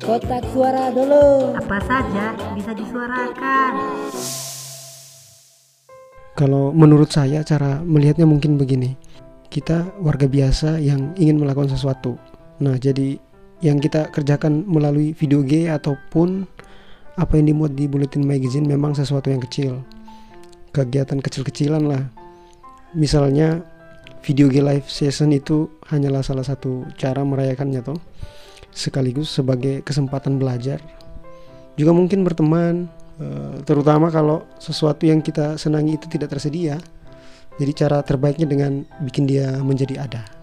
Kotak suara dulu. Apa saja bisa disuarakan. Kalau menurut saya cara melihatnya mungkin begini. Kita warga biasa yang ingin melakukan sesuatu. Nah, jadi yang kita kerjakan melalui video G ataupun apa yang dimuat di Bulletin Magazine memang sesuatu yang kecil. Kegiatan kecil-kecilan lah. Misalnya video G live session itu hanyalah salah satu cara merayakannya toh. Sekaligus sebagai kesempatan belajar. Juga mungkin berteman, eh, terutama kalau sesuatu yang kita senangi itu tidak tersedia. Jadi cara terbaiknya dengan bikin dia menjadi ada.